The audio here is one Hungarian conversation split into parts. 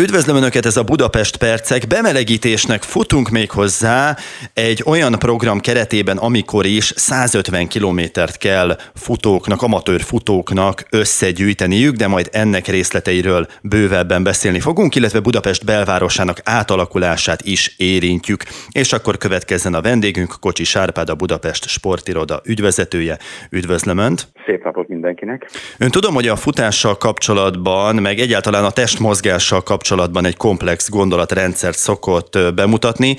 Üdvözlöm Önöket, ez a Budapest Percek. Bemelegítésnek futunk még hozzá egy olyan program keretében, amikor is 150 kilométert kell futóknak, amatőr futóknak összegyűjteniük, de majd ennek részleteiről bővebben beszélni fogunk, illetve Budapest belvárosának átalakulását is érintjük. És akkor következzen a vendégünk, Kocsi Sárpád, a Budapest sportiroda ügyvezetője. Üdvözlöm Önt! Szép napot mindenkinek! Ön tudom, hogy a futással kapcsolatban, meg egyáltalán a testmozgással kapcsolatban kapcsolatban egy komplex gondolatrendszert szokott bemutatni.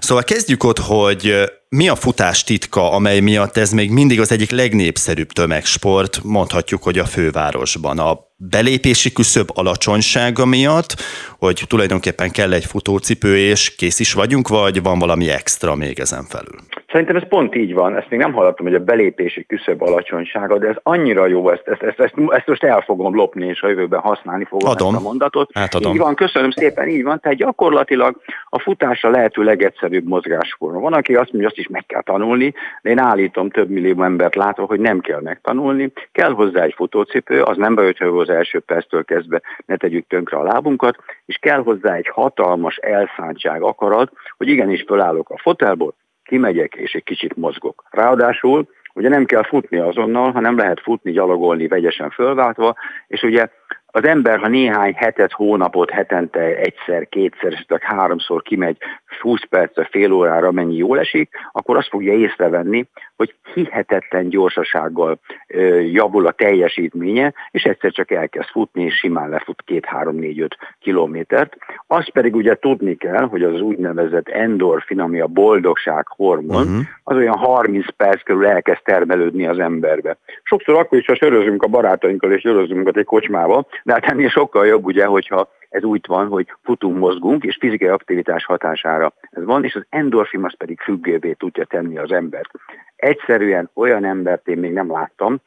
Szóval kezdjük ott, hogy mi a futás titka, amely miatt ez még mindig az egyik legnépszerűbb tömegsport, mondhatjuk, hogy a fővárosban. A belépési küszöb alacsonysága miatt, hogy tulajdonképpen kell egy futócipő, és kész is vagyunk, vagy van valami extra még ezen felül? Szerintem ez pont így van, ezt még nem hallottam, hogy a belépési küszöb alacsonysága, de ez annyira jó, ezt, ezt, ezt, ezt, ezt most el fogom lopni, és a jövőben használni fogom Adom. ezt a mondatot. Átadom. Így van, köszönöm szépen, így van, tehát gyakorlatilag a futás a lehető legegyszerűbb mozgásforma. Van, aki azt mondja, azt is meg kell tanulni, de én állítom, több millió embert látok, hogy nem kell megtanulni, kell hozzá egy futócipő, az nem baj, hogy az első perctől kezdve ne tegyük tönkre a lábunkat, és kell hozzá egy hatalmas elszántság, akarat, hogy igenis fölállok a fotelból, kimegyek és egy kicsit mozgok. Ráadásul ugye nem kell futni azonnal, hanem lehet futni, gyalogolni vegyesen fölváltva, és ugye az ember, ha néhány hetet, hónapot, hetente egyszer, kétszer, esetleg háromszor kimegy 20 percre, fél órára, mennyi jól esik, akkor azt fogja észrevenni, hogy hihetetlen gyorsasággal ö, javul a teljesítménye, és egyszer csak elkezd futni, és simán lefut két, három, négy, öt kilométert. Azt pedig ugye tudni kell, hogy az úgynevezett endorfin, ami a boldogság hormon, uh-huh. az olyan 30 perc körül elkezd termelődni az emberbe. Sokszor akkor is, ha sörözünk a barátainkkal, és sörözünk egy kocsmába, de hát ennél sokkal jobb ugye, hogyha ez úgy van, hogy futunk, mozgunk, és fizikai aktivitás hatására ez van, és az endorfin az pedig függővé tudja tenni az embert. Egyszerűen olyan embert én még nem láttam,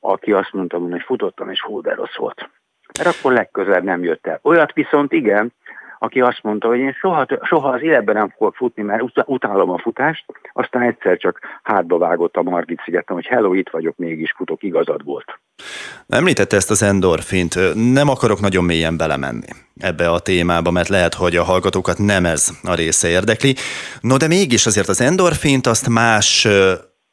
aki azt mondta, hogy futottam, és hú, de rossz volt. Mert akkor legközelebb nem jött el. Olyat viszont igen, aki azt mondta, hogy én soha, soha az életben nem fogok futni, mert utálom a futást, aztán egyszer csak hátba vágott a Margit szigetem, hogy hello, itt vagyok, mégis futok, igazad volt. Említette ezt az endorfint, nem akarok nagyon mélyen belemenni ebbe a témába, mert lehet, hogy a hallgatókat nem ez a része érdekli. No, de mégis azért az endorfint azt más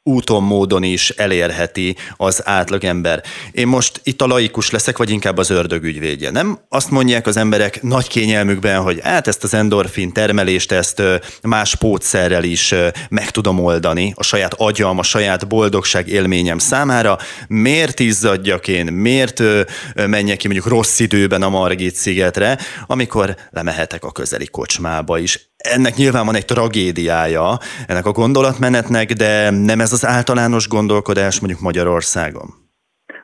úton, módon is elérheti az átlagember. Én most itt a laikus leszek, vagy inkább az ördög ügyvédje. Nem azt mondják az emberek nagy kényelmükben, hogy hát ezt az endorfin termelést, ezt más pótszerrel is meg tudom oldani a saját agyam, a saját boldogság élményem számára. Miért izzadjak én, miért menjek ki mondjuk rossz időben a Margit szigetre, amikor lemehetek a közeli kocsmába is ennek nyilván van egy tragédiája, ennek a gondolatmenetnek, de nem ez az általános gondolkodás mondjuk Magyarországon?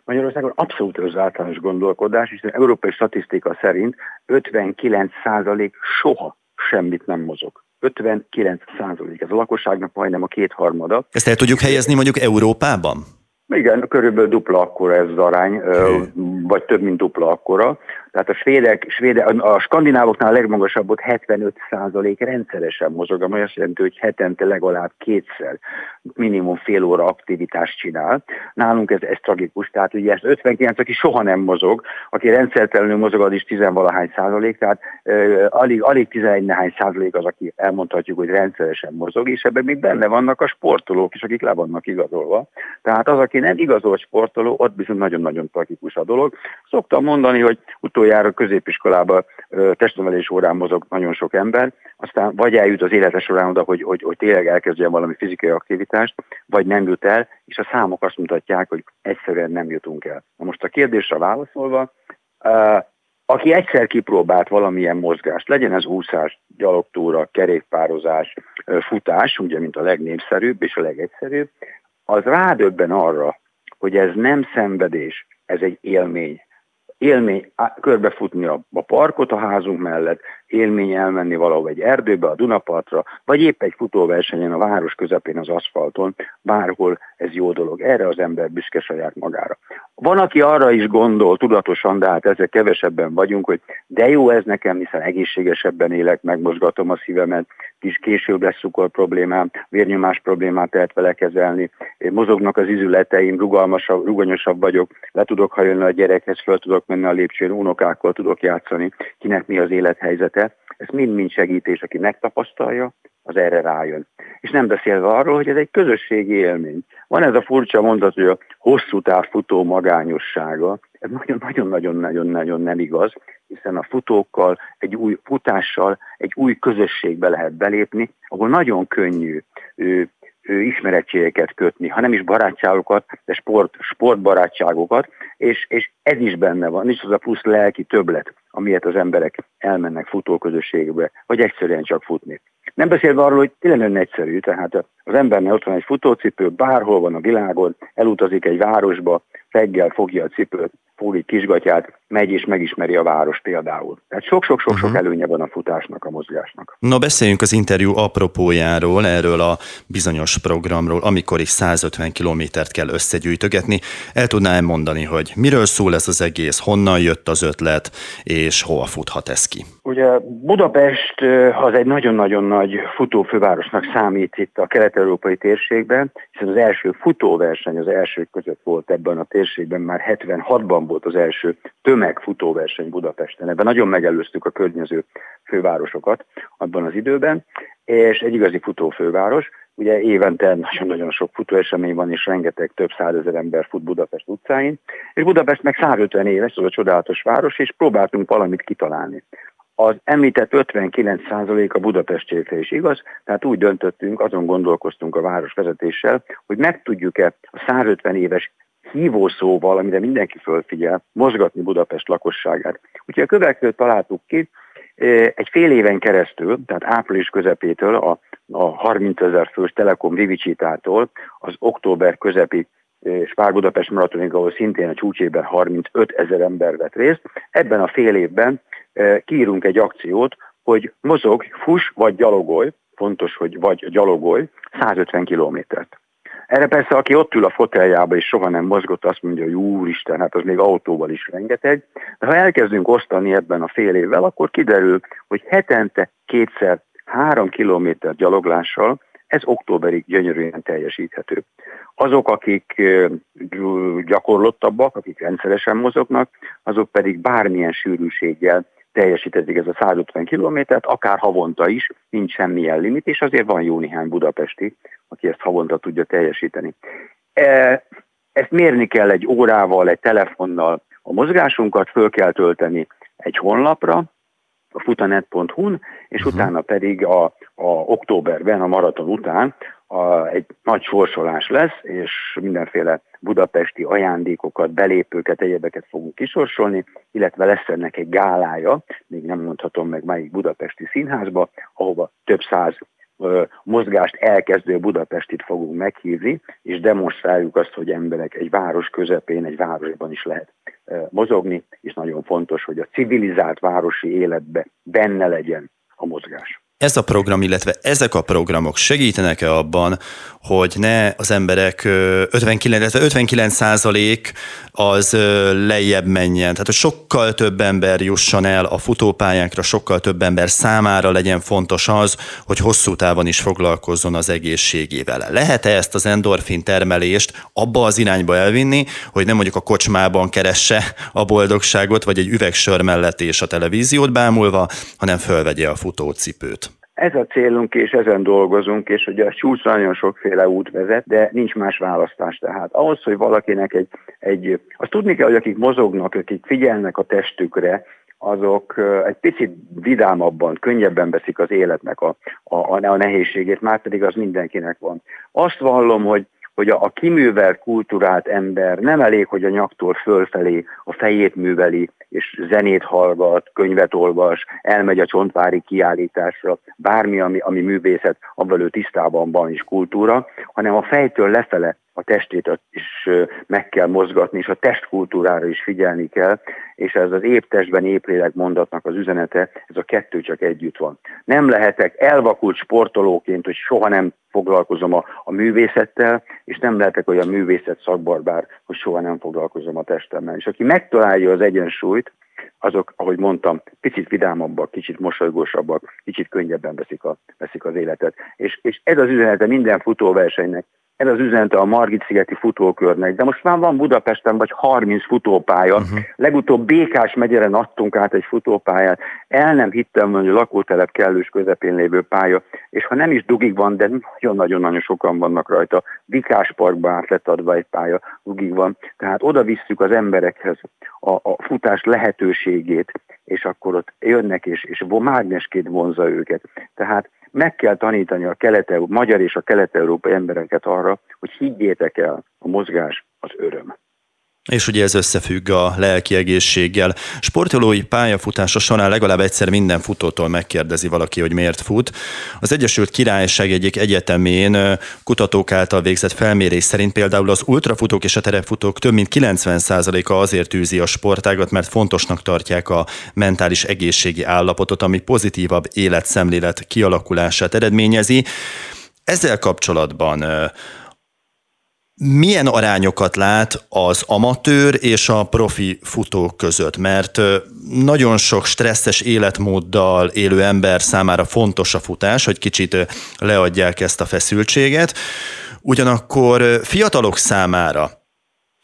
Magyarországon abszolút az általános gondolkodás, és az európai statisztika szerint 59% soha semmit nem mozog. 59 százalék. Ez a lakosságnak majdnem a kétharmada. Ezt el tudjuk helyezni mondjuk Európában? Igen, körülbelül dupla akkora ez az arány, vagy több mint dupla akkora. Tehát a svédek, svédek a skandinávoknál a legmagasabb volt 75% rendszeresen mozog, ami azt jelenti, hogy hetente legalább kétszer minimum fél óra aktivitást csinál. Nálunk ez, ez tragikus, tehát ugye ezt 59, aki soha nem mozog, aki rendszertelenül mozog, az is tizenvalahány százalék, tehát uh, alig, alig 11 nehány százalék az, aki elmondhatjuk, hogy rendszeresen mozog, és ebben még benne vannak a sportolók is, akik le vannak igazolva. Tehát az, aki nem igazolt sportoló, ott viszont nagyon-nagyon tragikus a dolog. Szoktam mondani, hogy utoljára középiskolában testnevelés órán mozog nagyon sok ember, aztán vagy eljut az élete során oda, hogy, hogy, hogy tényleg elkezdjen valami fizikai aktivitást, vagy nem jut el, és a számok azt mutatják, hogy egyszerűen nem jutunk el. Na most a kérdésre válaszolva, aki egyszer kipróbált valamilyen mozgást, legyen ez úszás, gyalogtúra, kerékpározás, futás, ugye, mint a legnépszerűbb és a legegyszerűbb, az rádöbben arra, hogy ez nem szenvedés, ez egy élmény. Élmény körbefutni a, a parkot a házunk mellett, élmény elmenni valahol egy erdőbe, a Dunapartra, vagy épp egy futóversenyen a város közepén az aszfalton, bárhol ez jó dolog. Erre az ember büszke saját magára. Van, aki arra is gondol tudatosan, de hát ezek kevesebben vagyunk, hogy de jó ez nekem, hiszen egészségesebben élek, megmozgatom a szívemet, kis később lesz cukor problémám, vérnyomás problémát lehet vele kezelni, mozognak az izületeim, rugalmasabb, rugalmasabb vagyok, le tudok hajolni a gyerekhez, föl tudok menni a lépcsőn, unokákkal tudok játszani, kinek mi az élethelyzete. Ez mind-mind segítés, aki megtapasztalja, az erre rájön. És nem beszélve arról, hogy ez egy közösségi élmény. Van ez a furcsa mondat, hogy a hosszú táv futó magányossága. Ez nagyon-nagyon-nagyon-nagyon nem igaz, hiszen a futókkal, egy új futással, egy új közösségbe lehet belépni, ahol nagyon könnyű ismerettségeket kötni, ha nem is barátságokat, de sport, sportbarátságokat, és, és ez is benne van, nincs az a plusz lelki többlet, amiért az emberek elmennek futóközösségbe, vagy egyszerűen csak futni. Nem beszélve arról, hogy tényleg nagyon egyszerű, tehát az embernek ott van egy futócipő, bárhol van a világon, elutazik egy városba, reggel fogja a cipőt, fog egy kisgatyát, megy és megismeri a város például. Tehát sok-sok-sok-sok uh-huh. előnye van a futásnak, a mozgásnak. Na beszéljünk az interjú apropójáról, erről a bizonyos programról, amikor is 150 kilométert kell összegyűjtögetni. El tudná mondani, hogy miről szól ez az egész, honnan jött az ötlet, és hova futhat ez ki? Ugye Budapest az egy nagyon-nagyon nagy futófővárosnak számít itt a kelet-európai térségben, hiszen az első futóverseny az első között volt ebben a térségben, már 76-ban volt az első tömegfutóverseny Budapesten. Ebben nagyon megelőztük a környező fővárosokat abban az időben, és egy igazi futófőváros. Ugye évente nagyon-nagyon sok futóesemény van, és rengeteg több százezer ember fut Budapest utcáin, és Budapest meg 150 éves, az a csodálatos város, és próbáltunk valamit kitalálni. Az említett 59% a Budapestjékre is igaz, tehát úgy döntöttünk, azon gondolkoztunk a város vezetéssel, hogy meg tudjuk-e a 150 éves hívószóval, amire mindenki fölfigyel, mozgatni Budapest lakosságát. Úgyhogy a következőt találtuk ki, egy fél éven keresztül, tehát április közepétől, a, a 30 ezer fős Telekom Vivicsitától az október közepi Spár Budapest maratonig, ahol szintén a csúcsében 35 ezer ember vett részt. Ebben a fél évben kiírunk egy akciót, hogy mozog, fuss vagy gyalogolj, fontos, hogy vagy gyalogolj, 150 kilométert. Erre persze, aki ott ül a foteljába és soha nem mozgott, azt mondja, hogy úristen, hát az még autóval is rengeteg. De ha elkezdünk osztani ebben a fél évvel, akkor kiderül, hogy hetente kétszer három kilométer gyaloglással ez októberig gyönyörűen teljesíthető. Azok, akik gyakorlottabbak, akik rendszeresen mozognak, azok pedig bármilyen sűrűséggel teljesítetik ez a 150 kilométert, akár havonta is, nincs semmilyen limit, és azért van jó néhány budapesti, aki ezt havonta tudja teljesíteni. E, ezt mérni kell egy órával, egy telefonnal. A mozgásunkat föl kell tölteni egy honlapra, a futanet.hu-n, és uh-huh. utána pedig a, a októberben, a maraton után a, egy nagy sorsolás lesz, és mindenféle budapesti ajándékokat, belépőket, egyebeket fogunk kisorsolni, illetve lesz ennek egy gálája, még nem mondhatom meg melyik budapesti színházba, ahova több száz mozgást elkezdő Budapestit fogunk meghívni, és demonstráljuk azt, hogy emberek egy város közepén, egy városban is lehet mozogni, és nagyon fontos, hogy a civilizált városi életbe benne legyen a mozgás ez a program, illetve ezek a programok segítenek-e abban, hogy ne az emberek 59, 59 százalék az lejjebb menjen, tehát hogy sokkal több ember jusson el a futópályánkra, sokkal több ember számára legyen fontos az, hogy hosszú távon is foglalkozzon az egészségével. Lehet-e ezt az endorfin termelést abba az irányba elvinni, hogy nem mondjuk a kocsmában keresse a boldogságot, vagy egy üvegsör mellett és a televíziót bámulva, hanem fölvegye a futócipőt? Ez a célunk, és ezen dolgozunk, és ugye a csúcsra nagyon sokféle út vezet, de nincs más választás. Tehát ahhoz, hogy valakinek egy, egy azt tudni kell, hogy akik mozognak, akik figyelnek a testükre, azok egy picit vidámabban, könnyebben veszik az életnek a, a, a nehézségét, már pedig az mindenkinek van. Azt vallom, hogy hogy a, a kiművelt, kulturált ember nem elég, hogy a nyaktól fölfelé a fejét műveli, és zenét hallgat, könyvet olvas, elmegy a csontvári kiállításra, bármi, ami, ami művészet, abban ő tisztában van is kultúra, hanem a fejtől lefele a testét is meg kell mozgatni, és a testkultúrára is figyelni kell, és ez az épp testben, épp lélek mondatnak az üzenete, ez a kettő csak együtt van. Nem lehetek elvakult sportolóként, hogy soha nem foglalkozom a, a művészettel, és nem lehetek olyan művészet szakbarbár, hogy soha nem foglalkozom a testemmel. És aki megtalálja az egyensúlyt, azok, ahogy mondtam, picit vidámabbak, kicsit mosolygósabbak, kicsit könnyebben veszik, a, veszik az életet. És, és ez az üzenete minden futóversenynek, ez az üzenete a Margit-szigeti futókörnek. De most már van Budapesten vagy 30 futópálya. Uh-huh. Legutóbb Békás megyeren adtunk át egy futópályát. El nem hittem, hogy a lakótelep kellős közepén lévő pálya, és ha nem is dugig van, de nagyon-nagyon-nagyon sokan vannak rajta. Vikás Parkba át lett adva egy pálya, dugig van. Tehát oda visszük az emberekhez a, a futás lehetőségét, és akkor ott jönnek, és, és mágnesként vonza őket. Tehát meg kell tanítani a kelet magyar és a kelet-európai embereket arra, hogy higgyétek el, a mozgás az öröm. És ugye ez összefügg a lelki egészséggel. Sportolói pályafutása során legalább egyszer minden futótól megkérdezi valaki, hogy miért fut. Az Egyesült Királyság egyik egyetemén kutatók által végzett felmérés szerint például az ultrafutók és a terepfutók több mint 90%-a azért űzi a sportágat, mert fontosnak tartják a mentális egészségi állapotot, ami pozitívabb életszemlélet kialakulását eredményezi. Ezzel kapcsolatban milyen arányokat lát az amatőr és a profi futók között? Mert nagyon sok stresszes életmóddal élő ember számára fontos a futás, hogy kicsit leadják ezt a feszültséget. Ugyanakkor fiatalok számára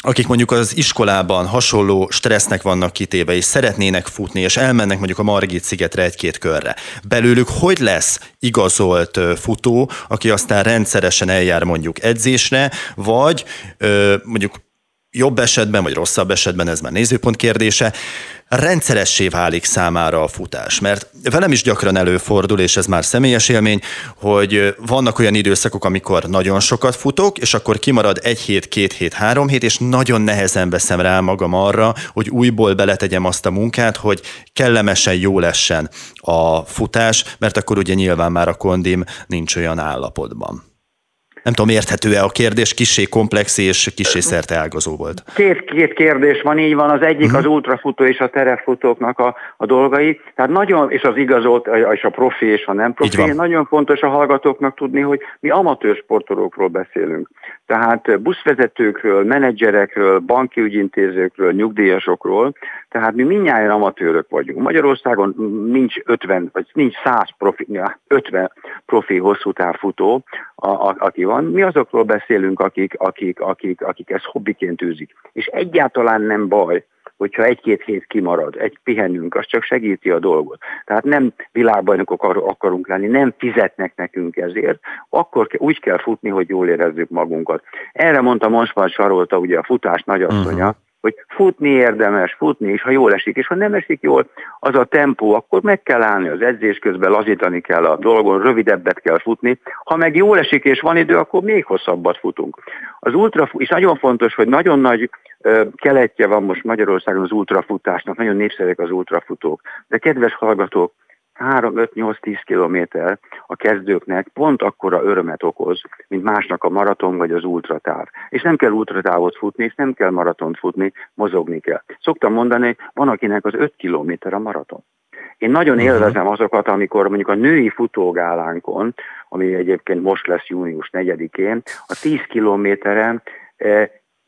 akik mondjuk az iskolában hasonló stressznek vannak kitéve, és szeretnének futni, és elmennek mondjuk a Margit szigetre egy-két körre. Belőlük hogy lesz igazolt futó, aki aztán rendszeresen eljár mondjuk edzésre, vagy mondjuk jobb esetben, vagy rosszabb esetben, ez már nézőpont kérdése, rendszeressé válik számára a futás. Mert velem is gyakran előfordul, és ez már személyes élmény, hogy vannak olyan időszakok, amikor nagyon sokat futok, és akkor kimarad egy hét, két hét, három hét, és nagyon nehezen veszem rá magam arra, hogy újból beletegyem azt a munkát, hogy kellemesen jó lessen a futás, mert akkor ugye nyilván már a kondim nincs olyan állapotban. Nem tudom, érthető-e a kérdés, kisé komplex és kisé szerte ágazó volt. Két, két kérdés van, így van. Az egyik uh-huh. az ultrafutó és a terepfutóknak a, a dolgai. Tehát nagyon, és az igazolt, és a profi és a nem profi. Nagyon fontos a hallgatóknak tudni, hogy mi amatőr sportolókról beszélünk. Tehát buszvezetőkről, menedzserekről, banki ügyintézőkről, nyugdíjasokról, tehát mi mindjárt amatőrök vagyunk. Magyarországon nincs 50, vagy nincs 100 profi, 50 profi hosszú távfutó, a, a, aki van. Mi azokról beszélünk, akik, akik, akik, akik ezt hobbiként űzik. És egyáltalán nem baj, hogyha egy-két hét kimarad, egy pihenünk, az csak segíti a dolgot. Tehát nem világbajnokok akarunk lenni, nem fizetnek nekünk ezért, akkor úgy kell futni, hogy jól érezzük magunkat. Erre mondta Monspár Sarolta, ugye a futás nagyasszonya, uh-huh hogy futni érdemes, futni, és ha jól esik, és ha nem esik jól, az a tempó, akkor meg kell állni az edzés közben, lazítani kell a dolgon, rövidebbet kell futni. Ha meg jól esik és van idő, akkor még hosszabbat futunk. Az ultra, és nagyon fontos, hogy nagyon nagy keletje van most Magyarországon az ultrafutásnak, nagyon népszerűek az ultrafutók. De kedves hallgatók, 3-5-8-10 kilométer a kezdőknek pont akkora örömet okoz, mint másnak a maraton vagy az ultratáv. És nem kell ultratávot futni, és nem kell maratont futni, mozogni kell. Szoktam mondani, van akinek az 5 kilométer a maraton. Én nagyon mhm. élvezem azokat, amikor mondjuk a női futógálánkon, ami egyébként most lesz június 4-én, a 10 kilométeren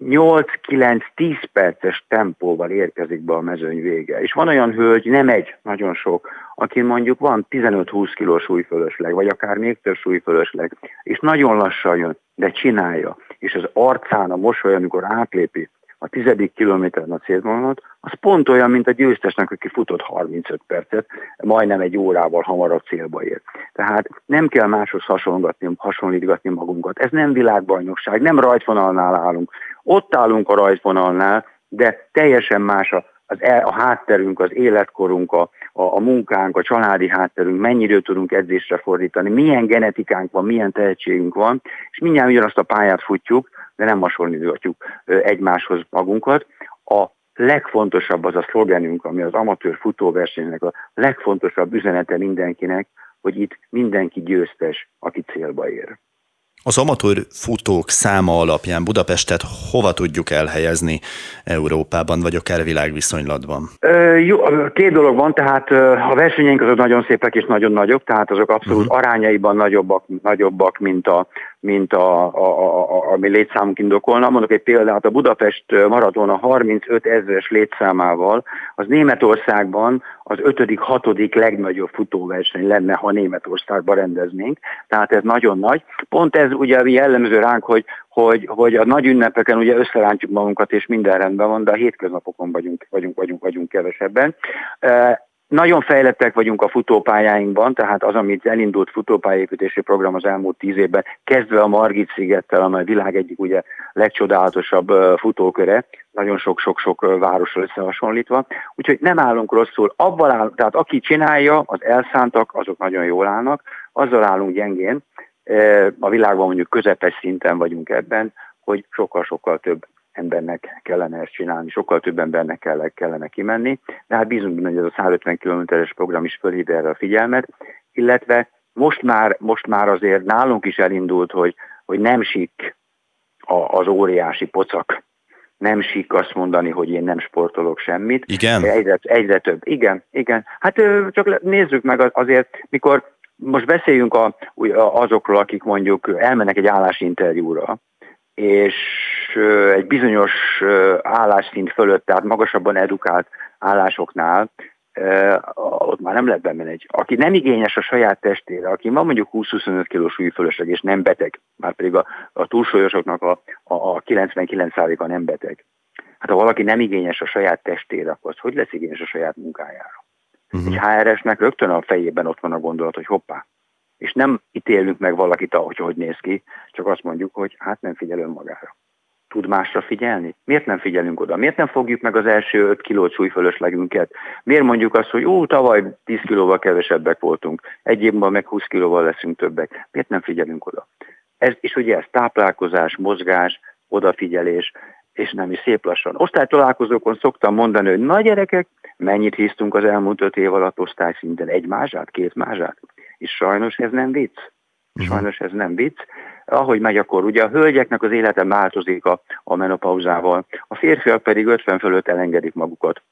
8-9-10 perces tempóval érkezik be a mezőny vége. És van olyan hölgy, nem egy, nagyon sok, aki mondjuk van 15-20 kilós súlyfölösleg, vagy akár még több súlyfölösleg, és nagyon lassan jön, de csinálja. És az arcán a mosoly, amikor átlépi a tizedik kilométeren a célvonalat, az pont olyan, mint a győztesnek, aki futott 35 percet, majdnem egy órával hamarabb célba ér. Tehát nem kell máshoz hasonlítgatni, hasonlítgatni magunkat. Ez nem világbajnokság, nem rajtvonalnál állunk. Ott állunk a rajtvonalnál, de teljesen más a, az el, a hátterünk, az életkorunk, a, a, a munkánk, a családi hátterünk, mennyi időt tudunk edzésre fordítani, milyen genetikánk van, milyen tehetségünk van, és mindjárt ugyanazt a pályát futjuk, de nem hasonlítjuk egymáshoz magunkat. A legfontosabb az a szlogenünk, ami az amatőr futóversenynek a legfontosabb üzenete mindenkinek, hogy itt mindenki győztes, aki célba ér. Az amatőr futók száma alapján Budapestet hova tudjuk elhelyezni Európában, vagy akár világviszonylatban? Ö, jó, két dolog van, tehát a versenyeink azok nagyon szépek és nagyon nagyok, tehát azok abszolút uh-huh. arányaiban nagyobbak, nagyobbak mint, a, mint a, a, a, ami létszámunk indokolna. Mondok egy példát, a Budapest maraton a 35 ezeres létszámával, az Németországban az ötödik, hatodik legnagyobb futóverseny lenne, ha Németországban rendeznénk. Tehát ez nagyon nagy. Pont ez ugye jellemző ránk, hogy, hogy, hogy a nagy ünnepeken ugye összerántjuk magunkat, és minden rendben van, de a hétköznapokon vagyunk, vagyunk, vagyunk, vagyunk kevesebben. Nagyon fejlettek vagyunk a futópályáinkban, tehát az, amit elindult futópályaépítési program az elmúlt tíz évben, kezdve a Margit szigettel, amely világ egyik ugye legcsodálatosabb futóköre, nagyon sok-sok-sok városra összehasonlítva. Úgyhogy nem állunk rosszul. Abban áll, tehát aki csinálja, az elszántak, azok nagyon jól állnak, azzal állunk gyengén, a világban mondjuk közepes szinten vagyunk ebben, hogy sokkal-sokkal több embernek kellene ezt csinálni, sokkal több embernek kell, kellene kimenni, de hát bízunk benne, hogy ez a 150 kilométeres program is fölhívja erre a figyelmet, illetve most már, most már azért nálunk is elindult, hogy, hogy nem sik az óriási pocak, nem sik azt mondani, hogy én nem sportolok semmit. Igen? Egyre, egyre több. Igen, igen. Hát csak nézzük meg azért, mikor most beszéljünk a, azokról, akik mondjuk elmennek egy állásinterjúra, és egy bizonyos állásszint fölött, tehát magasabban edukált állásoknál, ott már nem lehet bemenni. Aki nem igényes a saját testére, aki van mondjuk 20-25 kg súlyfölösleg és nem beteg, már pedig a, a túlsúlyosoknak a, a, a 99%-a nem beteg. Hát ha valaki nem igényes a saját testére, akkor az hogy lesz igényes a saját munkájára? Uh-huh. Egy HRS-nek rögtön a fejében ott van a gondolat, hogy hoppá, és nem ítélünk meg valakit, ahogy hogy néz ki, csak azt mondjuk, hogy hát nem figyel önmagára. Tud másra figyelni? Miért nem figyelünk oda? Miért nem fogjuk meg az első 5 kiló súlyfölöslegünket? Miért mondjuk azt, hogy ó, tavaly 10 kilóval kevesebbek voltunk, egy évben meg 20 kilóval leszünk többek. Miért nem figyelünk oda? Ez, és ugye ez táplálkozás, mozgás, odafigyelés, és nem is szép lassan. Osztálytalálkozókon szoktam mondani, hogy nagy gyerekek, mennyit hisztunk az elmúlt öt év alatt osztályszinten? Egy mázsát, két mázsát? És sajnos ez nem vicc. Mhm. Sajnos ez nem vicc. Ahogy megy akkor, ugye a hölgyeknek az élete változik a, a menopauzával, a férfiak pedig 50 fölött elengedik magukat.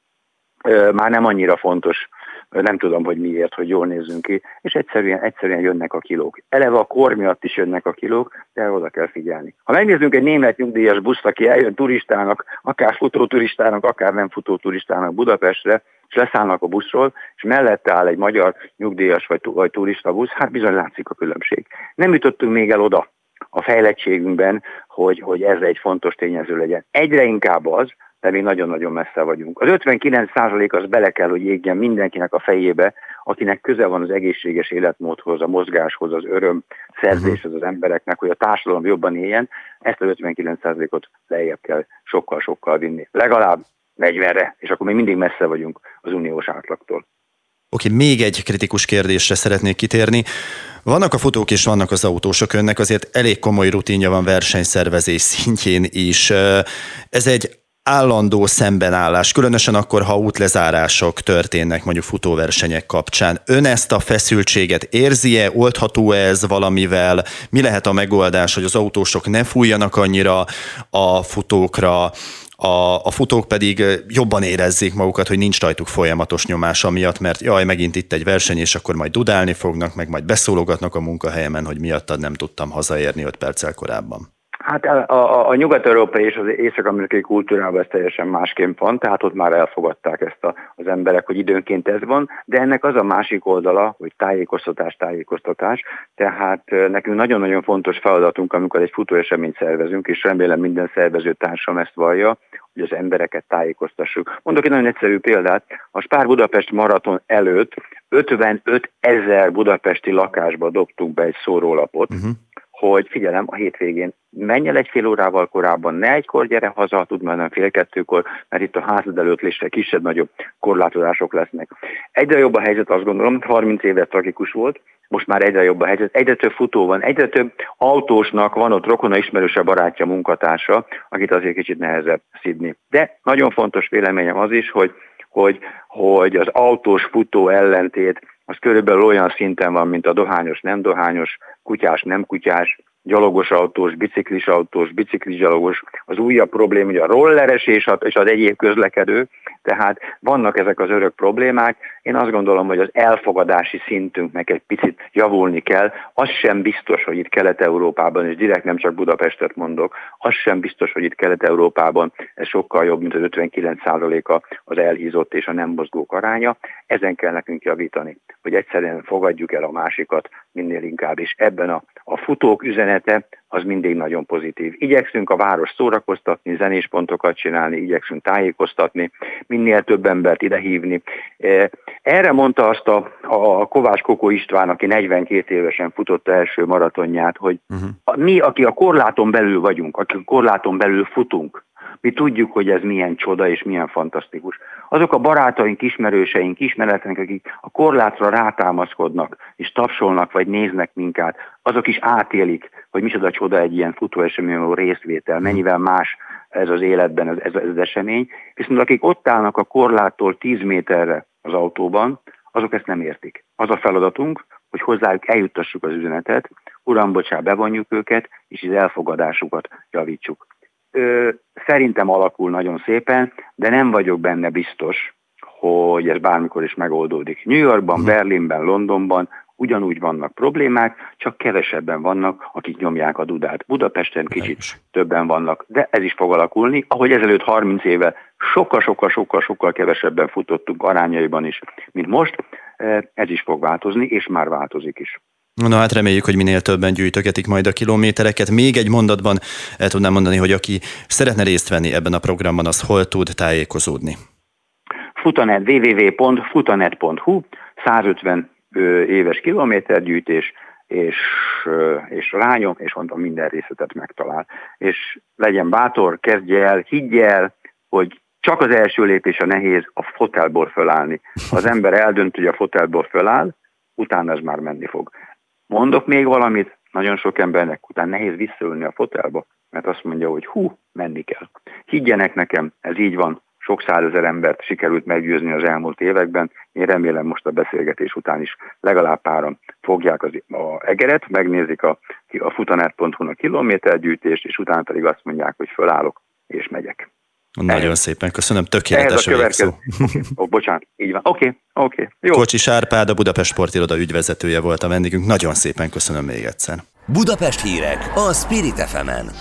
Már nem annyira fontos nem tudom, hogy miért, hogy jól nézzünk ki, és egyszerűen, egyszerűen jönnek a kilók. Eleve a kor miatt is jönnek a kilók, de oda kell figyelni. Ha megnézzünk egy német nyugdíjas buszt, aki eljön turistának, akár futó turistának, akár nem futó turistának Budapestre, és leszállnak a buszról, és mellette áll egy magyar nyugdíjas vagy, vagy turista busz, hát bizony látszik a különbség. Nem jutottunk még el oda a fejlettségünkben, hogy, hogy ez egy fontos tényező legyen. Egyre inkább az, de még nagyon-nagyon messze vagyunk. Az 59% az bele kell, hogy égjen mindenkinek a fejébe, akinek köze van az egészséges életmódhoz, a mozgáshoz, az öröm szerzéshez az embereknek, hogy a társadalom jobban éljen, ezt az 59 ot lejjebb kell sokkal-sokkal vinni. Legalább 40-re, és akkor még mindig messze vagyunk az uniós átlagtól. Oké, még egy kritikus kérdésre szeretnék kitérni. Vannak a futók és vannak az autósok, önnek azért elég komoly rutinja van versenyszervezés szintjén is. Ez egy állandó szembenállás, különösen akkor, ha útlezárások történnek mondjuk futóversenyek kapcsán. Ön ezt a feszültséget érzi-e, oldható -e ez valamivel? Mi lehet a megoldás, hogy az autósok ne fújjanak annyira a futókra, a, a futók pedig jobban érezzék magukat, hogy nincs rajtuk folyamatos nyomás miatt, mert jaj, megint itt egy verseny, és akkor majd dudálni fognak, meg majd beszólogatnak a munkahelyemen, hogy miattad nem tudtam hazaérni 5 perccel korábban. Hát a, a, a nyugat-európai és az észak-amerikai kultúrában ez teljesen másként van, tehát ott már elfogadták ezt a, az emberek, hogy időnként ez van, de ennek az a másik oldala, hogy tájékoztatás, tájékoztatás, tehát nekünk nagyon-nagyon fontos feladatunk, amikor egy futóeseményt szervezünk, és remélem minden szervező társam ezt vallja, hogy az embereket tájékoztassuk. Mondok egy nagyon egyszerű példát, a Spár Budapest maraton előtt 55 ezer budapesti lakásba dobtunk be egy szórólapot, uh-huh hogy figyelem, a hétvégén menj el egy fél órával korábban, ne egykor gyere haza, tud már nem fél kettőkor, mert itt a házad előtt lésre kisebb-nagyobb korlátozások lesznek. Egyre jobb a helyzet, azt gondolom, 30 éve tragikus volt, most már egyre jobb a helyzet, egyre több futó van, egyre több autósnak van ott rokona ismerőse barátja, munkatársa, akit azért kicsit nehezebb szidni. De nagyon fontos véleményem az is, hogy, hogy, hogy az autós futó ellentét az körülbelül olyan szinten van, mint a dohányos, nem dohányos, kutyás, nem kutyás, gyalogos autós, biciklis autós, biciklis gyalogos, az újabb probléma, hogy a rolleres és, és az egyéb közlekedő, tehát vannak ezek az örök problémák. Én azt gondolom, hogy az elfogadási szintünknek egy picit javulni kell. Az sem biztos, hogy itt Kelet-Európában, és direkt nem csak Budapestet mondok, az sem biztos, hogy itt Kelet-Európában ez sokkal jobb, mint az 59%-a az elhízott és a nem mozgók aránya. Ezen kell nekünk javítani, hogy egyszerűen fogadjuk el a másikat minél inkább, és ebben a, a futók üzenete az mindig nagyon pozitív. Igyekszünk a város szórakoztatni, zenéspontokat csinálni, igyekszünk tájékoztatni, minél több embert idehívni. E, erre mondta azt a, a Kovács Kokó István, aki 42 évesen futott első maratonját, hogy uh-huh. mi, aki a korláton belül vagyunk, aki a korláton belül futunk, mi tudjuk, hogy ez milyen csoda és milyen fantasztikus. Azok a barátaink, ismerőseink, ismeretlenek, akik a korlátra rátámaszkodnak, és tapsolnak, vagy néznek minket, azok is átélik, hogy micsoda csoda egy ilyen futóeseményen részvétel, mennyivel más ez az életben ez, ez, ez az esemény. Viszont akik ott állnak a korláttól 10 méterre az autóban, azok ezt nem értik. Az a feladatunk, hogy hozzájuk eljuttassuk az üzenetet, uram, bocsá, bevonjuk őket, és az elfogadásukat javítsuk ö, szerintem alakul nagyon szépen, de nem vagyok benne biztos, hogy ez bármikor is megoldódik. New Yorkban, Berlinben, Londonban ugyanúgy vannak problémák, csak kevesebben vannak, akik nyomják a dudát. Budapesten kicsit többen vannak, de ez is fog alakulni. Ahogy ezelőtt 30 éve sokkal-sokkal-sokkal-sokkal kevesebben futottunk arányaiban is, mint most, ez is fog változni, és már változik is. Na hát reméljük, hogy minél többen gyűjtögetik majd a kilométereket. Még egy mondatban el tudnám mondani, hogy aki szeretne részt venni ebben a programban, az hol tud tájékozódni? Futanet, www.futanet.hu, 150 éves kilométergyűjtés, és, és rányom, és mondom, minden részletet megtalál. És legyen bátor, kezdje el, higgye el, hogy csak az első lépés a nehéz a fotelból fölállni. Ha az ember eldönt, hogy a fotelból föláll, utána ez már menni fog. Mondok még valamit, nagyon sok embernek után nehéz visszaülni a fotelba, mert azt mondja, hogy hú, menni kell. Higgyenek nekem, ez így van, sok százezer embert sikerült meggyőzni az elmúlt években. Én remélem most a beszélgetés után is legalább páran fogják az, a egeret, megnézik a, a futanet.hu-n a kilométergyűjtést, és utána pedig azt mondják, hogy fölállok és megyek. Nagyon Ehhez. szépen köszönöm, tökéletes a végszó. Okay. Oh, bocsánat, így van. Oké, okay. oké. Okay. Jó. Kocsi Sárpád, a Budapest Sportiroda ügyvezetője volt a vendégünk. Nagyon szépen köszönöm még egyszer. Budapest hírek a Spirit fm -en.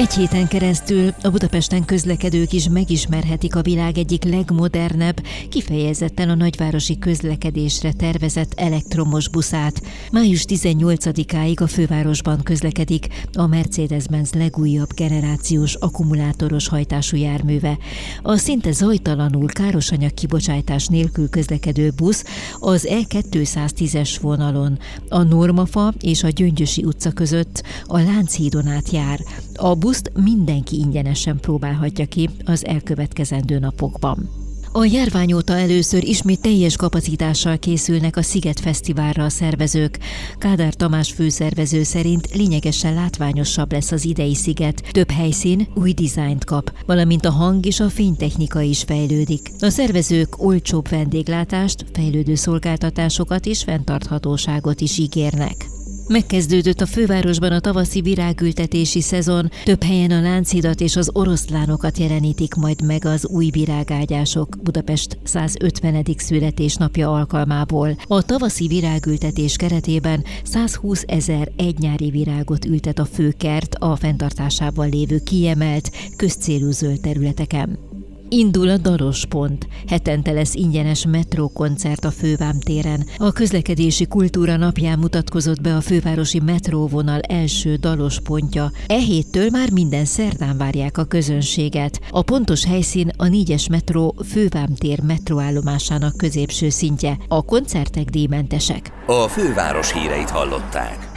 Egy héten keresztül a Budapesten közlekedők is megismerhetik a világ egyik legmodernebb, kifejezetten a nagyvárosi közlekedésre tervezett elektromos buszát. Május 18-áig a fővárosban közlekedik a Mercedes-Benz legújabb generációs akkumulátoros hajtású járműve. A szinte zajtalanul károsanyag kibocsátás nélkül közlekedő busz az E210-es vonalon, a Normafa és a Gyöngyösi utca között a Lánchídon át jár. A buszt mindenki ingyenesen próbálhatja ki az elkövetkezendő napokban. A járvány óta először ismét teljes kapacitással készülnek a Sziget Fesztiválra a szervezők. Kádár Tamás főszervező szerint lényegesen látványosabb lesz az idei sziget. Több helyszín új dizájnt kap, valamint a hang és a fénytechnika is fejlődik. A szervezők olcsóbb vendéglátást, fejlődő szolgáltatásokat és fenntarthatóságot is ígérnek. Megkezdődött a fővárosban a tavaszi virágültetési szezon, több helyen a láncidat és az oroszlánokat jelenítik majd meg az új virágágyások Budapest 150. születésnapja alkalmából. A tavaszi virágültetés keretében 120 ezer egynyári virágot ültet a főkert a fenntartásában lévő kiemelt, közcélú zöld területeken. Indul a Daros Pont. Hetente lesz ingyenes metrókoncert a Fővám téren. A közlekedési kultúra napján mutatkozott be a fővárosi metróvonal első dalos pontja. E héttől már minden szerdán várják a közönséget. A pontos helyszín a négyes metró Fővám tér metróállomásának középső szintje. A koncertek díjmentesek. A főváros híreit hallották.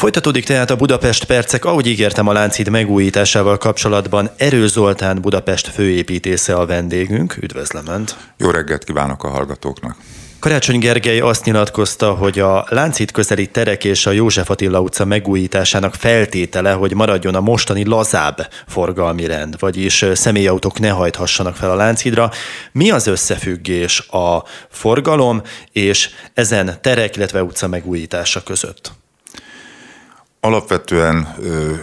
Folytatódik tehát a Budapest percek, ahogy ígértem a Láncid megújításával kapcsolatban. Erő Zoltán Budapest főépítésze a vendégünk. Üdvözlöm Önt! Jó reggelt kívánok a hallgatóknak! Karácsony Gergely azt nyilatkozta, hogy a Láncít közeli terek és a József Attila utca megújításának feltétele, hogy maradjon a mostani lazább forgalmi rend, vagyis személyautók ne hajthassanak fel a Lánchídra. Mi az összefüggés a forgalom és ezen terek, illetve utca megújítása között? Alapvetően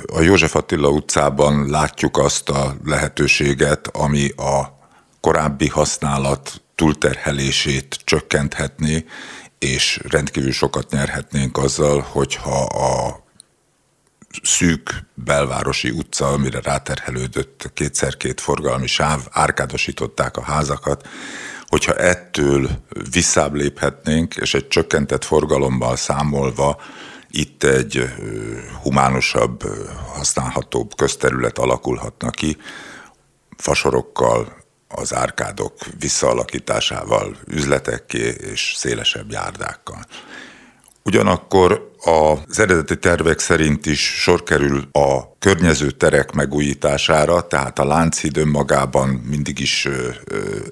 a József Attila utcában látjuk azt a lehetőséget, ami a korábbi használat túlterhelését csökkenthetné, és rendkívül sokat nyerhetnénk azzal, hogyha a szűk belvárosi utca, amire ráterhelődött kétszer-két forgalmi sáv, árkádosították a házakat, hogyha ettől visszább léphetnénk, és egy csökkentett forgalommal számolva itt egy humánusabb, használhatóbb közterület alakulhatna ki, fasorokkal, az árkádok visszaalakításával, üzletekké és szélesebb járdákkal. Ugyanakkor az eredeti tervek szerint is sor kerül a környező terek megújítására, tehát a Lánchíd önmagában mindig is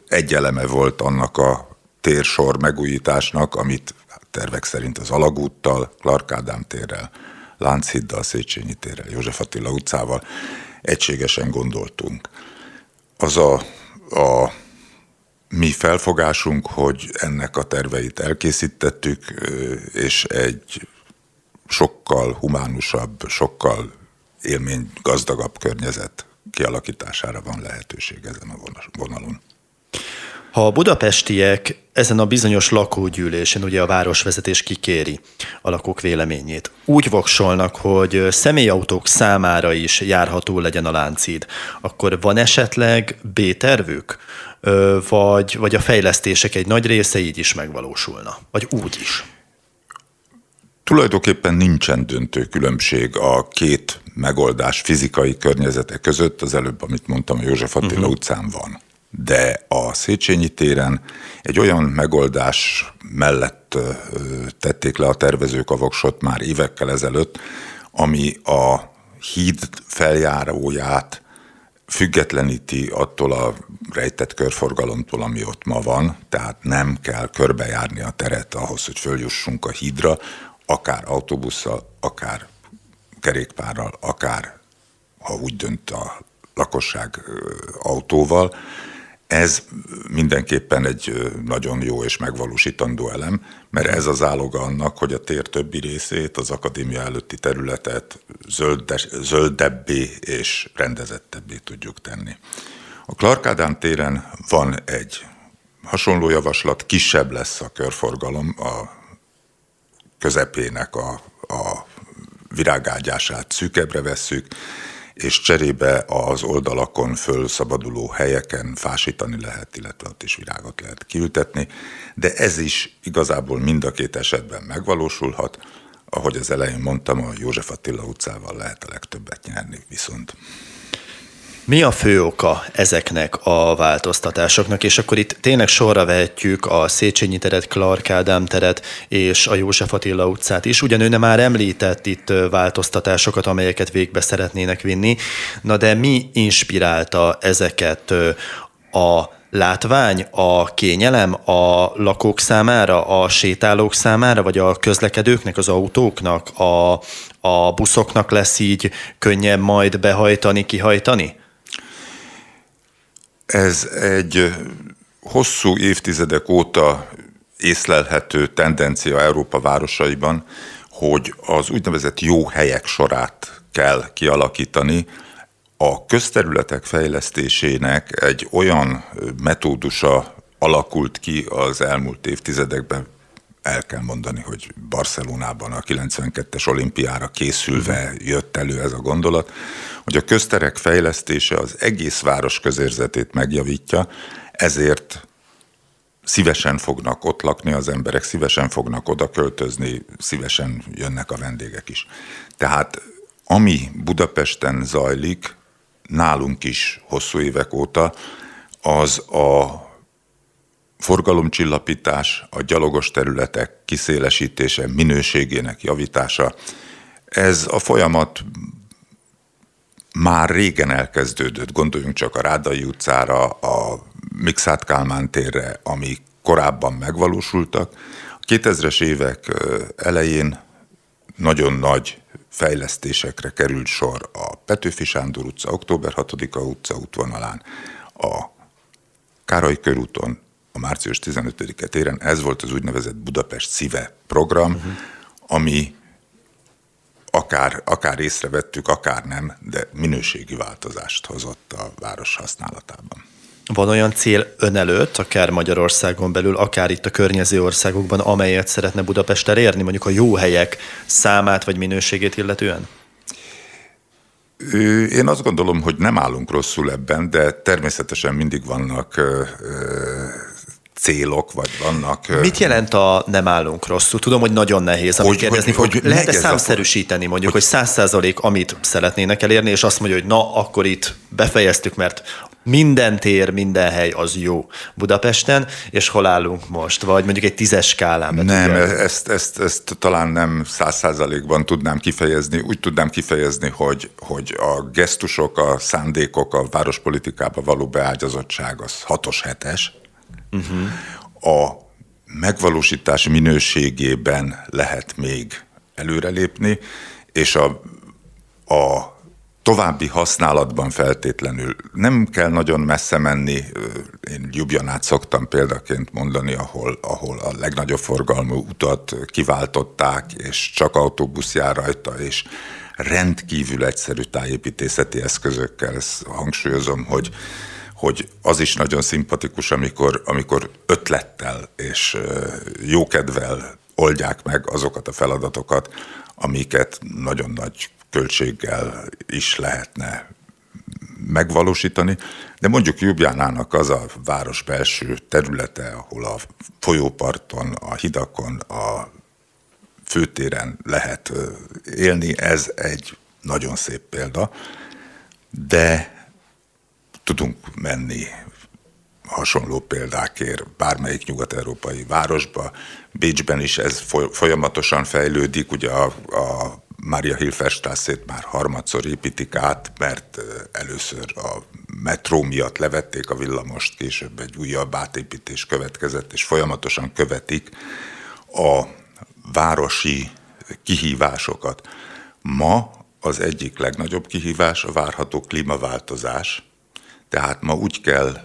egy eleme volt annak a térsor megújításnak, amit tervek szerint az Alagúttal, Clark Ádám térrel, Lánchíddal, Széchenyi térrel, József Attila utcával egységesen gondoltunk. Az a a mi felfogásunk, hogy ennek a terveit elkészítettük, és egy sokkal humánusabb, sokkal élmény gazdagabb környezet kialakítására van lehetőség ezen a vonalon. Ha a budapestiek ezen a bizonyos lakógyűlésen, ugye a városvezetés kikéri a lakók véleményét, úgy voksolnak, hogy személyautók számára is járható legyen a láncid, akkor van esetleg B-tervük? Vagy, vagy a fejlesztések egy nagy része így is megvalósulna? Vagy úgy is? Tulajdonképpen nincsen döntő különbség a két megoldás fizikai környezete között, az előbb, amit mondtam, a József Attila uh-huh. utcán van de a Széchenyi téren egy olyan megoldás mellett tették le a tervezők a voksot már évekkel ezelőtt, ami a híd feljáróját függetleníti attól a rejtett körforgalomtól, ami ott ma van, tehát nem kell körbejárni a teret ahhoz, hogy följussunk a hídra, akár autóbusszal, akár kerékpárral, akár, ha úgy dönt a lakosság autóval, ez mindenképpen egy nagyon jó és megvalósítandó elem, mert ez az áloga annak, hogy a tér többi részét, az akadémia előtti területet zöldes, zöldebbé és rendezettebbé tudjuk tenni. A Clark téren van egy hasonló javaslat, kisebb lesz a körforgalom, a közepének a, a virágágyását szűkebbre vesszük, és cserébe az oldalakon fölszabaduló helyeken fásítani lehet, illetve ott is virágot lehet kiültetni, de ez is igazából mind a két esetben megvalósulhat. Ahogy az elején mondtam, a József Attila utcával lehet a legtöbbet nyerni viszont. Mi a fő oka ezeknek a változtatásoknak, és akkor itt tényleg sorra vehetjük a Széchenyi teret, Clark Ádám teret és a József Attila utcát is. Ugyan ő már említett itt változtatásokat, amelyeket végbe szeretnének vinni. Na de mi inspirálta ezeket a látvány, a kényelem a lakók számára, a sétálók számára, vagy a közlekedőknek, az autóknak, a, a buszoknak lesz így könnyebb majd behajtani, kihajtani? Ez egy hosszú évtizedek óta észlelhető tendencia Európa városaiban, hogy az úgynevezett jó helyek sorát kell kialakítani, a közterületek fejlesztésének egy olyan metódusa alakult ki az elmúlt évtizedekben, el kell mondani, hogy Barcelonában a 92-es olimpiára készülve jött elő ez a gondolat, hogy a közterek fejlesztése az egész város közérzetét megjavítja, ezért szívesen fognak ott lakni az emberek, szívesen fognak oda költözni, szívesen jönnek a vendégek is. Tehát ami Budapesten zajlik, nálunk is hosszú évek óta, az a forgalomcsillapítás, a gyalogos területek kiszélesítése, minőségének javítása. Ez a folyamat már régen elkezdődött, gondoljunk csak a Rádai utcára, a Mixát Kálmán térre, ami korábban megvalósultak. A 2000-es évek elején nagyon nagy fejlesztésekre került sor a Petőfi Sándor utca, Október 6-a utca útvonalán, a Károly körúton, a március 15-e téren. Ez volt az úgynevezett Budapest szíve program, uh-huh. ami akár, akár észrevettük, akár nem, de minőségi változást hozott a város használatában. Van olyan cél ön előtt, akár Magyarországon belül, akár itt a környező országokban, amelyet szeretne Budapest elérni, mondjuk a jó helyek számát vagy minőségét illetően? Én azt gondolom, hogy nem állunk rosszul ebben, de természetesen mindig vannak célok, vagy vannak... Mit jelent a nem állunk rosszul? Tudom, hogy nagyon nehéz, amit hogy, kérdezni hogy, fog. Lehet-e számszerűsíteni mondjuk, hogy száz százalék, amit szeretnének elérni, és azt mondja, hogy na, akkor itt befejeztük, mert minden tér, minden hely az jó Budapesten, és hol állunk most? Vagy mondjuk egy tízes skálán? Nem, ezt, ezt, ezt talán nem száz százalékban tudnám kifejezni. Úgy tudnám kifejezni, hogy, hogy a gesztusok, a szándékok, a várospolitikába való beágyazottság az hatos hetes. Uh-huh. A megvalósítás minőségében lehet még előrelépni, és a, a további használatban feltétlenül nem kell nagyon messze menni. Én Jubjanát szoktam példaként mondani, ahol, ahol a legnagyobb forgalmú utat kiváltották, és csak autóbusz jár rajta, és rendkívül egyszerű tájépítészeti eszközökkel. Ezt hangsúlyozom, hogy hogy az is nagyon szimpatikus, amikor, amikor ötlettel és jókedvel oldják meg azokat a feladatokat, amiket nagyon nagy költséggel is lehetne megvalósítani, de mondjuk Jubjánának az a város belső területe, ahol a folyóparton, a hidakon, a főtéren lehet élni, ez egy nagyon szép példa, de tudunk menni hasonló példákért bármelyik nyugat-európai városba. Bécsben is ez folyamatosan fejlődik, ugye a, a Mária Hilferstrasszét már harmadszor építik át, mert először a metró miatt levették a villamost, később egy újabb átépítés következett, és folyamatosan követik a városi kihívásokat. Ma az egyik legnagyobb kihívás a várható klímaváltozás, tehát ma úgy kell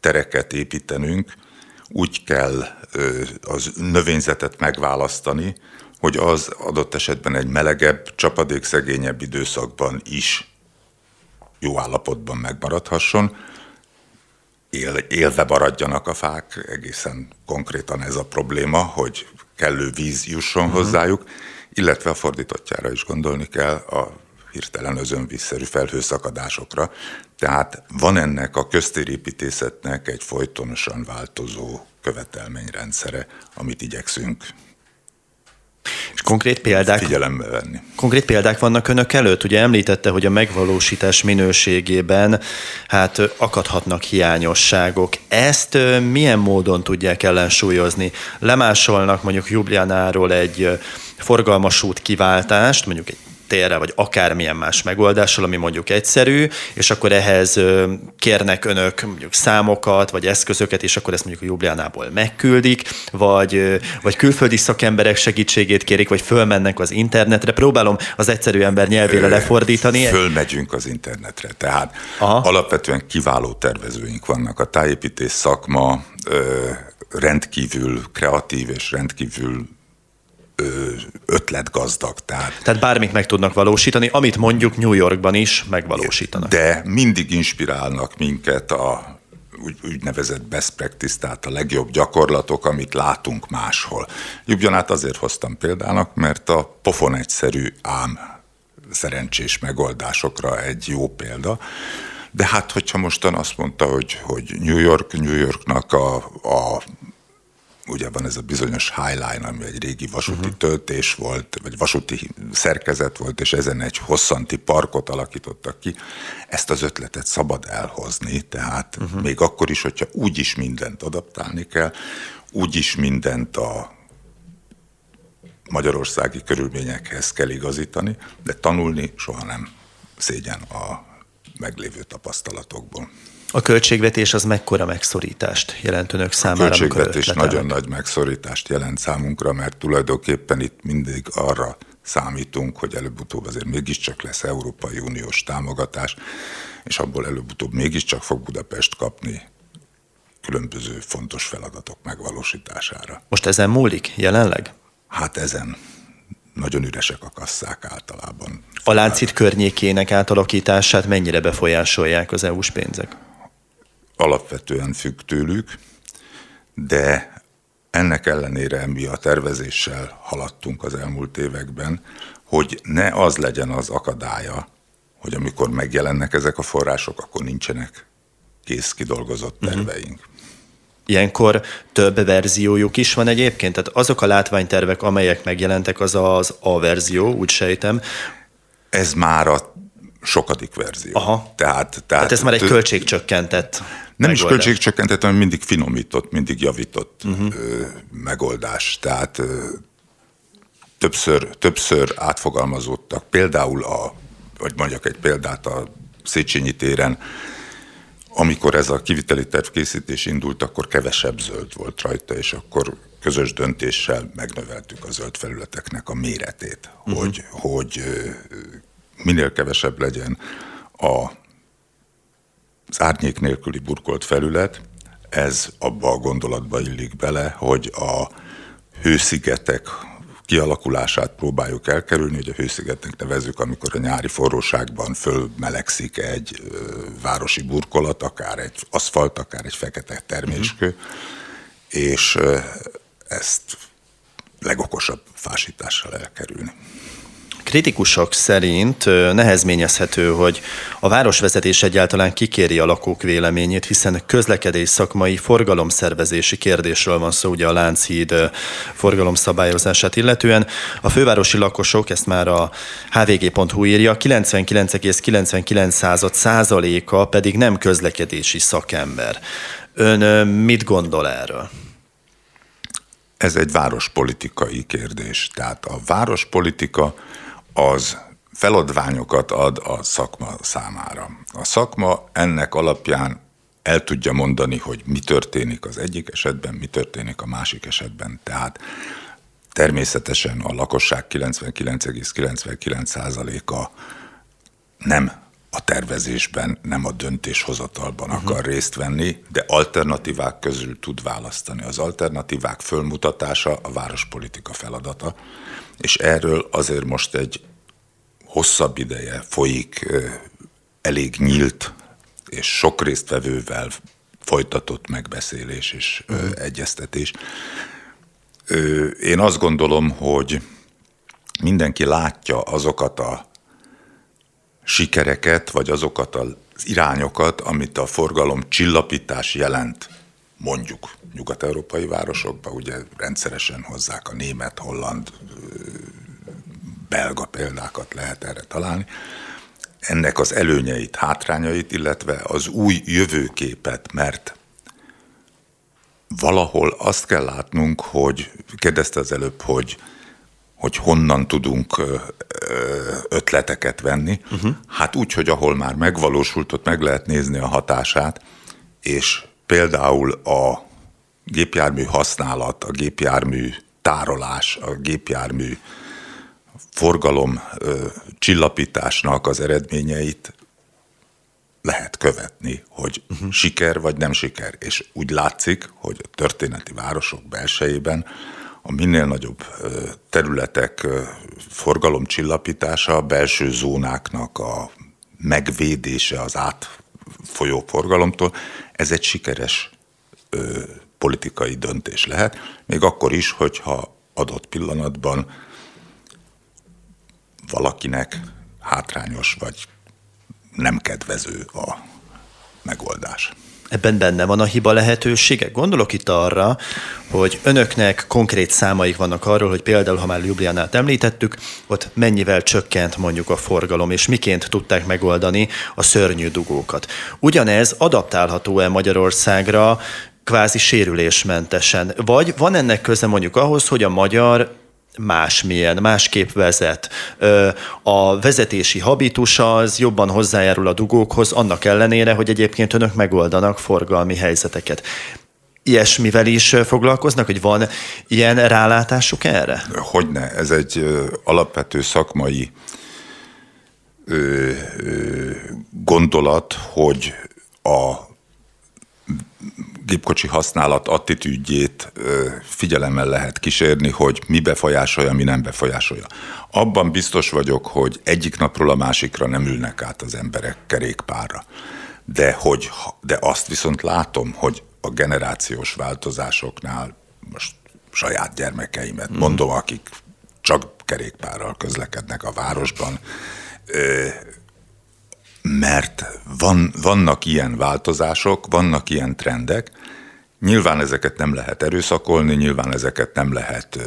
tereket építenünk, úgy kell az növényzetet megválasztani, hogy az adott esetben egy melegebb, csapadékszegényebb időszakban is jó állapotban megmaradhasson, él, élve maradjanak a fák, egészen konkrétan ez a probléma, hogy kellő víz jusson uh-huh. hozzájuk, illetve a fordítottjára is gondolni kell a hirtelen özönvízszerű felhőszakadásokra. Tehát van ennek a köztérépítészetnek egy folytonosan változó követelményrendszere, amit igyekszünk és konkrét példák, figyelembe venni. Konkrét példák vannak önök előtt? Ugye említette, hogy a megvalósítás minőségében hát akadhatnak hiányosságok. Ezt milyen módon tudják ellensúlyozni? Lemásolnak mondjuk Jublianáról egy forgalmas út kiváltást, mondjuk egy térre, vagy akármilyen más megoldással, ami mondjuk egyszerű, és akkor ehhez kérnek önök mondjuk számokat, vagy eszközöket, és akkor ezt mondjuk a Jubliánából megküldik, vagy, vagy külföldi szakemberek segítségét kérik, vagy fölmennek az internetre. Próbálom az egyszerű ember nyelvére lefordítani. Fölmegyünk az internetre, tehát Aha. alapvetően kiváló tervezőink vannak. A tájépítés szakma rendkívül kreatív és rendkívül ötletgazdag. Tehát, tehát bármit meg tudnak valósítani, amit mondjuk New Yorkban is megvalósítanak. De mindig inspirálnak minket a úgy, úgynevezett best practice, tehát a legjobb gyakorlatok, amit látunk máshol. Jubjanát azért hoztam példának, mert a pofon egyszerű ám szerencsés megoldásokra egy jó példa. De hát, hogyha mostan azt mondta, hogy, hogy New York, New Yorknak a, a ugye van ez a bizonyos Highline, ami egy régi vasúti uh-huh. töltés volt, vagy vasúti szerkezet volt, és ezen egy hosszanti parkot alakítottak ki. Ezt az ötletet szabad elhozni, tehát uh-huh. még akkor is, hogyha úgyis mindent adaptálni kell, úgyis mindent a magyarországi körülményekhez kell igazítani, de tanulni soha nem szégyen a meglévő tapasztalatokból. A költségvetés az mekkora megszorítást jelent önök számára? A költségvetés nagyon nagy megszorítást jelent számunkra, mert tulajdonképpen itt mindig arra számítunk, hogy előbb-utóbb azért mégiscsak lesz Európai Uniós támogatás, és abból előbb-utóbb mégiscsak fog Budapest kapni különböző fontos feladatok megvalósítására. Most ezen múlik jelenleg? Hát ezen nagyon üresek a kasszák általában. A láncít környékének átalakítását mennyire befolyásolják az EU-s pénzek? Alapvetően függ tőlük, de ennek ellenére mi a tervezéssel haladtunk az elmúlt években, hogy ne az legyen az akadálya, hogy amikor megjelennek ezek a források, akkor nincsenek kész kidolgozott mhm. terveink. Uh-huh. Ilyenkor több verziójuk is van egyébként? Tehát azok a látványtervek, amelyek megjelentek, az az A verzió, úgy sejtem. Ez már a sokadik verzió. Aha. Tehát, tehát, tehát ez már egy költségcsökkentett Nem megoldás. is költségcsökkentett, hanem mindig finomított, mindig javított uh-huh. megoldás. Tehát többször, többször átfogalmazódtak. Például a, vagy mondjak egy példát a Széchenyi téren, amikor ez a kiviteli tervkészítés indult, akkor kevesebb zöld volt rajta, és akkor közös döntéssel megnöveltük a zöld felületeknek a méretét, uh-huh. hogy, hogy minél kevesebb legyen a, az árnyék nélküli burkolt felület, ez abba a gondolatba illik bele, hogy a hőszigetek kialakulását próbáljuk elkerülni, hogy a hőszigetnek nevezzük, amikor a nyári forróságban fölmelegszik egy városi burkolat, akár egy aszfalt, akár egy fekete terméskő, uh-huh. és ezt legokosabb fásítással elkerülni. Kritikusok szerint nehezményezhető, hogy a városvezetés egyáltalán kikéri a lakók véleményét, hiszen közlekedés szakmai forgalomszervezési kérdésről van szó, ugye a Lánchíd forgalomszabályozását illetően. A fővárosi lakosok, ezt már a hvg.hu írja, 99,99 százaléka pedig nem közlekedési szakember. Ön mit gondol erről? Ez egy várospolitikai kérdés. Tehát a várospolitika az feladványokat ad a szakma számára. A szakma ennek alapján el tudja mondani, hogy mi történik az egyik esetben, mi történik a másik esetben. Tehát természetesen a lakosság 99,99%-a nem a tervezésben, nem a döntéshozatalban uh-huh. akar részt venni, de alternatívák közül tud választani. Az alternatívák fölmutatása a várospolitika feladata, és erről azért most egy hosszabb ideje folyik elég nyílt és sok résztvevővel folytatott megbeszélés és uh-huh. egyeztetés. Én azt gondolom, hogy mindenki látja azokat a sikereket, vagy azokat az irányokat, amit a forgalom csillapítás jelent, mondjuk nyugat-európai városokban, ugye rendszeresen hozzák a német, holland, belga példákat lehet erre találni, ennek az előnyeit, hátrányait, illetve az új jövőképet, mert valahol azt kell látnunk, hogy kérdezte az előbb, hogy hogy honnan tudunk ötleteket venni. Uh-huh. Hát úgy, hogy ahol már megvalósult, ott meg lehet nézni a hatását, és például a gépjármű használat, a gépjármű tárolás, a gépjármű forgalom csillapításnak az eredményeit lehet követni, hogy uh-huh. siker vagy nem siker. És úgy látszik, hogy a történeti városok belsejében a minél nagyobb területek forgalomcsillapítása, a belső zónáknak a megvédése az átfolyó forgalomtól, ez egy sikeres politikai döntés lehet, még akkor is, hogyha adott pillanatban valakinek hátrányos vagy nem kedvező a megoldás ebben benne van a hiba lehetősége. Gondolok itt arra, hogy önöknek konkrét számaik vannak arról, hogy például, ha már Ljubljanát említettük, ott mennyivel csökkent mondjuk a forgalom, és miként tudták megoldani a szörnyű dugókat. Ugyanez adaptálható-e Magyarországra kvázi sérülésmentesen? Vagy van ennek köze mondjuk ahhoz, hogy a magyar másmilyen, másképp vezet. A vezetési habitusa az jobban hozzájárul a dugókhoz, annak ellenére, hogy egyébként önök megoldanak forgalmi helyzeteket. Ilyesmivel is foglalkoznak, hogy van ilyen rálátásuk erre? Hogyne, ez egy alapvető szakmai gondolat, hogy a gépkocsi használat attitűdjét figyelemmel lehet kísérni, hogy mi befolyásolja, mi nem befolyásolja. Abban biztos vagyok, hogy egyik napról a másikra nem ülnek át az emberek kerékpárra. De, hogy, de azt viszont látom, hogy a generációs változásoknál most saját gyermekeimet mm. mondom, akik csak kerékpárral közlekednek a városban, mert van, vannak ilyen változások, vannak ilyen trendek, nyilván ezeket nem lehet erőszakolni, nyilván ezeket nem lehet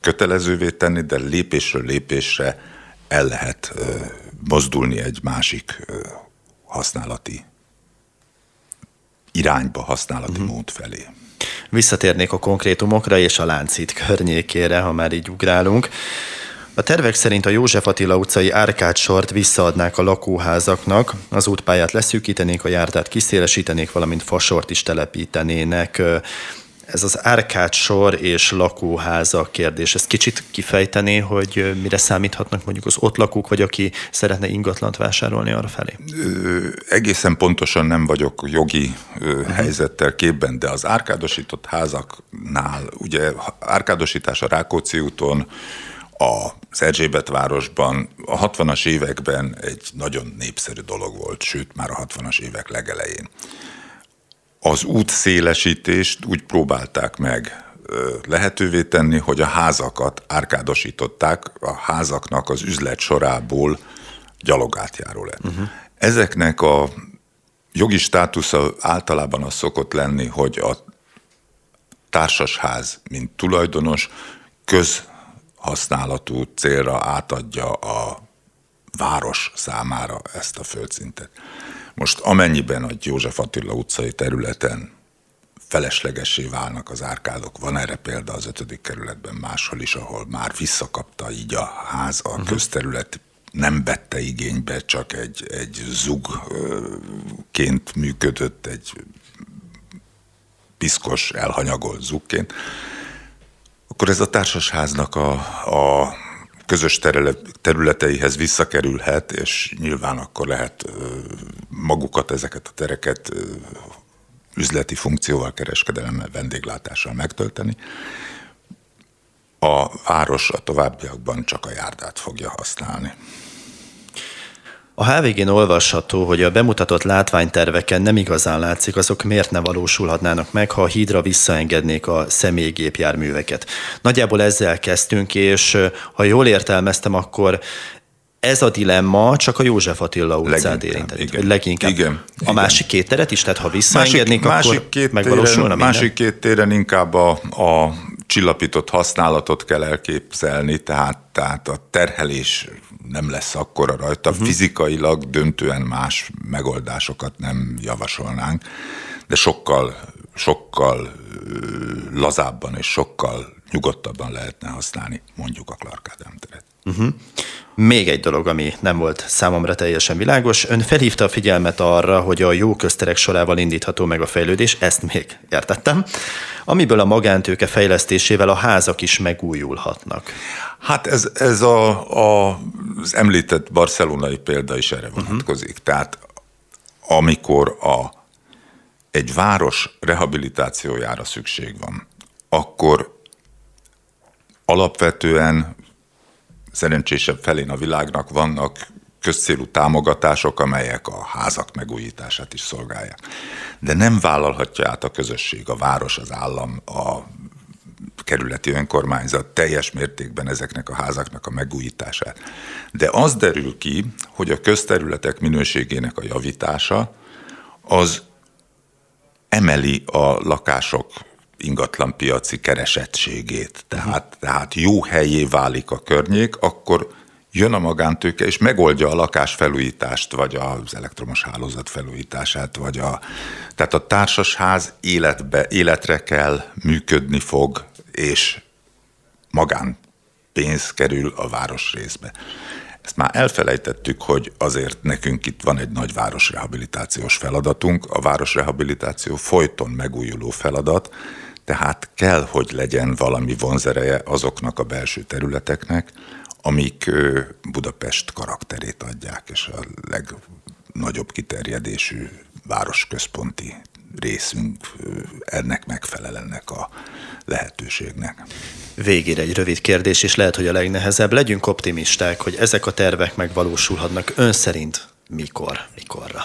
kötelezővé tenni, de lépésről lépésre el lehet mozdulni egy másik használati irányba, használati uh-huh. mód felé. Visszatérnék a konkrétumokra és a láncít környékére, ha már így ugrálunk. A tervek szerint a József Attila utcai árkádsort visszaadnák a lakóházaknak, az útpályát leszűkítenék, a jártát kiszélesítenék, valamint fasort is telepítenének. Ez az árkádsor és lakóháza kérdés, ezt kicsit kifejteni, hogy mire számíthatnak mondjuk az ott lakók, vagy aki szeretne ingatlant vásárolni arra felé? Ö, egészen pontosan nem vagyok jogi ö, helyzettel képben, de az árkádosított házaknál, ugye árkádosítás a Rákóczi úton, az Erzsébet városban a 60-as években egy nagyon népszerű dolog volt, sőt már a 60-as évek legelején. Az út szélesítést úgy próbálták meg lehetővé tenni, hogy a házakat árkádosították, a házaknak az üzlet sorából gyalogátjáró lett. Uh-huh. Ezeknek a jogi státusza általában az szokott lenni, hogy a társasház, mint tulajdonos, köz használatú célra átadja a város számára ezt a földszintet. Most amennyiben a József Attila utcai területen feleslegessé válnak az árkádok. Van erre példa az ötödik kerületben máshol is, ahol már visszakapta így a ház a uh-huh. közterület, nem vette igénybe, csak egy, egy zugként működött, egy piszkos, elhanyagolt zugként akkor ez a társasháznak a, a közös területeihez visszakerülhet, és nyilván akkor lehet magukat, ezeket a tereket üzleti funkcióval, kereskedelemmel, vendéglátással megtölteni. A város a továbbiakban csak a járdát fogja használni. A HVG-n olvasható, hogy a bemutatott látványterveken nem igazán látszik, azok miért ne valósulhatnának meg, ha a hídra visszaengednék a személygépjárműveket. Nagyjából ezzel kezdtünk, és ha jól értelmeztem, akkor ez a dilemma csak a József Attila utcát érintett. Igen. Leginkább. Igen, a igen. másik két teret is, tehát ha visszaengednék, másik, akkor másik két megvalósulna téren, Másik két téren inkább a, a csillapított használatot kell elképzelni, tehát, tehát a terhelés nem lesz akkora rajta. Uh-huh. Fizikailag döntően más megoldásokat nem javasolnánk, de sokkal, sokkal lazábban és sokkal nyugodtabban lehetne használni mondjuk a Clark Ádám teret. Uh-huh. Még egy dolog, ami nem volt számomra teljesen világos. Ön felhívta a figyelmet arra, hogy a jó közterek sorával indítható meg a fejlődés, ezt még értettem, amiből a magántőke fejlesztésével a házak is megújulhatnak. Hát ez, ez a, a, az említett barcelonai példa is erre vonatkozik. Uh-huh. Tehát amikor a, egy város rehabilitációjára szükség van, akkor alapvetően szerencsésebb felén a világnak vannak közcélú támogatások, amelyek a házak megújítását is szolgálják. De nem vállalhatja át a közösség, a város, az állam, a kerületi önkormányzat teljes mértékben ezeknek a házaknak a megújítását. De az derül ki, hogy a közterületek minőségének a javítása az emeli a lakások ingatlanpiaci keresettségét. Tehát, tehát jó helyé válik a környék, akkor jön a magántőke, és megoldja a lakás felújítást, vagy az elektromos hálózat felújítását, vagy a... Tehát a társasház életbe, életre kell, működni fog, és magán pénz kerül a városrészbe. Ezt már elfelejtettük, hogy azért nekünk itt van egy nagy városrehabilitációs feladatunk. A városrehabilitáció folyton megújuló feladat, tehát kell, hogy legyen valami vonzereje azoknak a belső területeknek, amik Budapest karakterét adják, és a legnagyobb kiterjedésű városközponti részünk ennek megfelel ennek a lehetőségnek. Végére egy rövid kérdés, és lehet, hogy a legnehezebb. Legyünk optimisták, hogy ezek a tervek megvalósulhatnak ön szerint mikor, mikorra?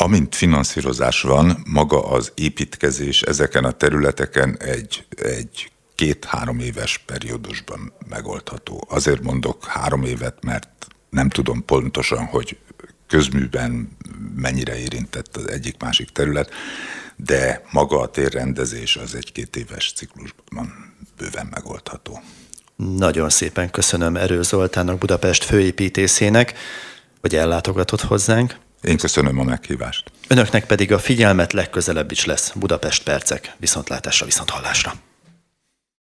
Amint finanszírozás van, maga az építkezés ezeken a területeken egy, egy két-három éves periódusban megoldható. Azért mondok három évet, mert nem tudom pontosan, hogy közműben mennyire érintett az egyik-másik terület, de maga a térrendezés az egy-két éves ciklusban bőven megoldható. Nagyon szépen köszönöm Erő Zoltánnak, Budapest főépítészének, hogy ellátogatott hozzánk. Én köszönöm a meghívást. Önöknek pedig a figyelmet legközelebb is lesz Budapest percek. Viszontlátásra, viszont hallásra.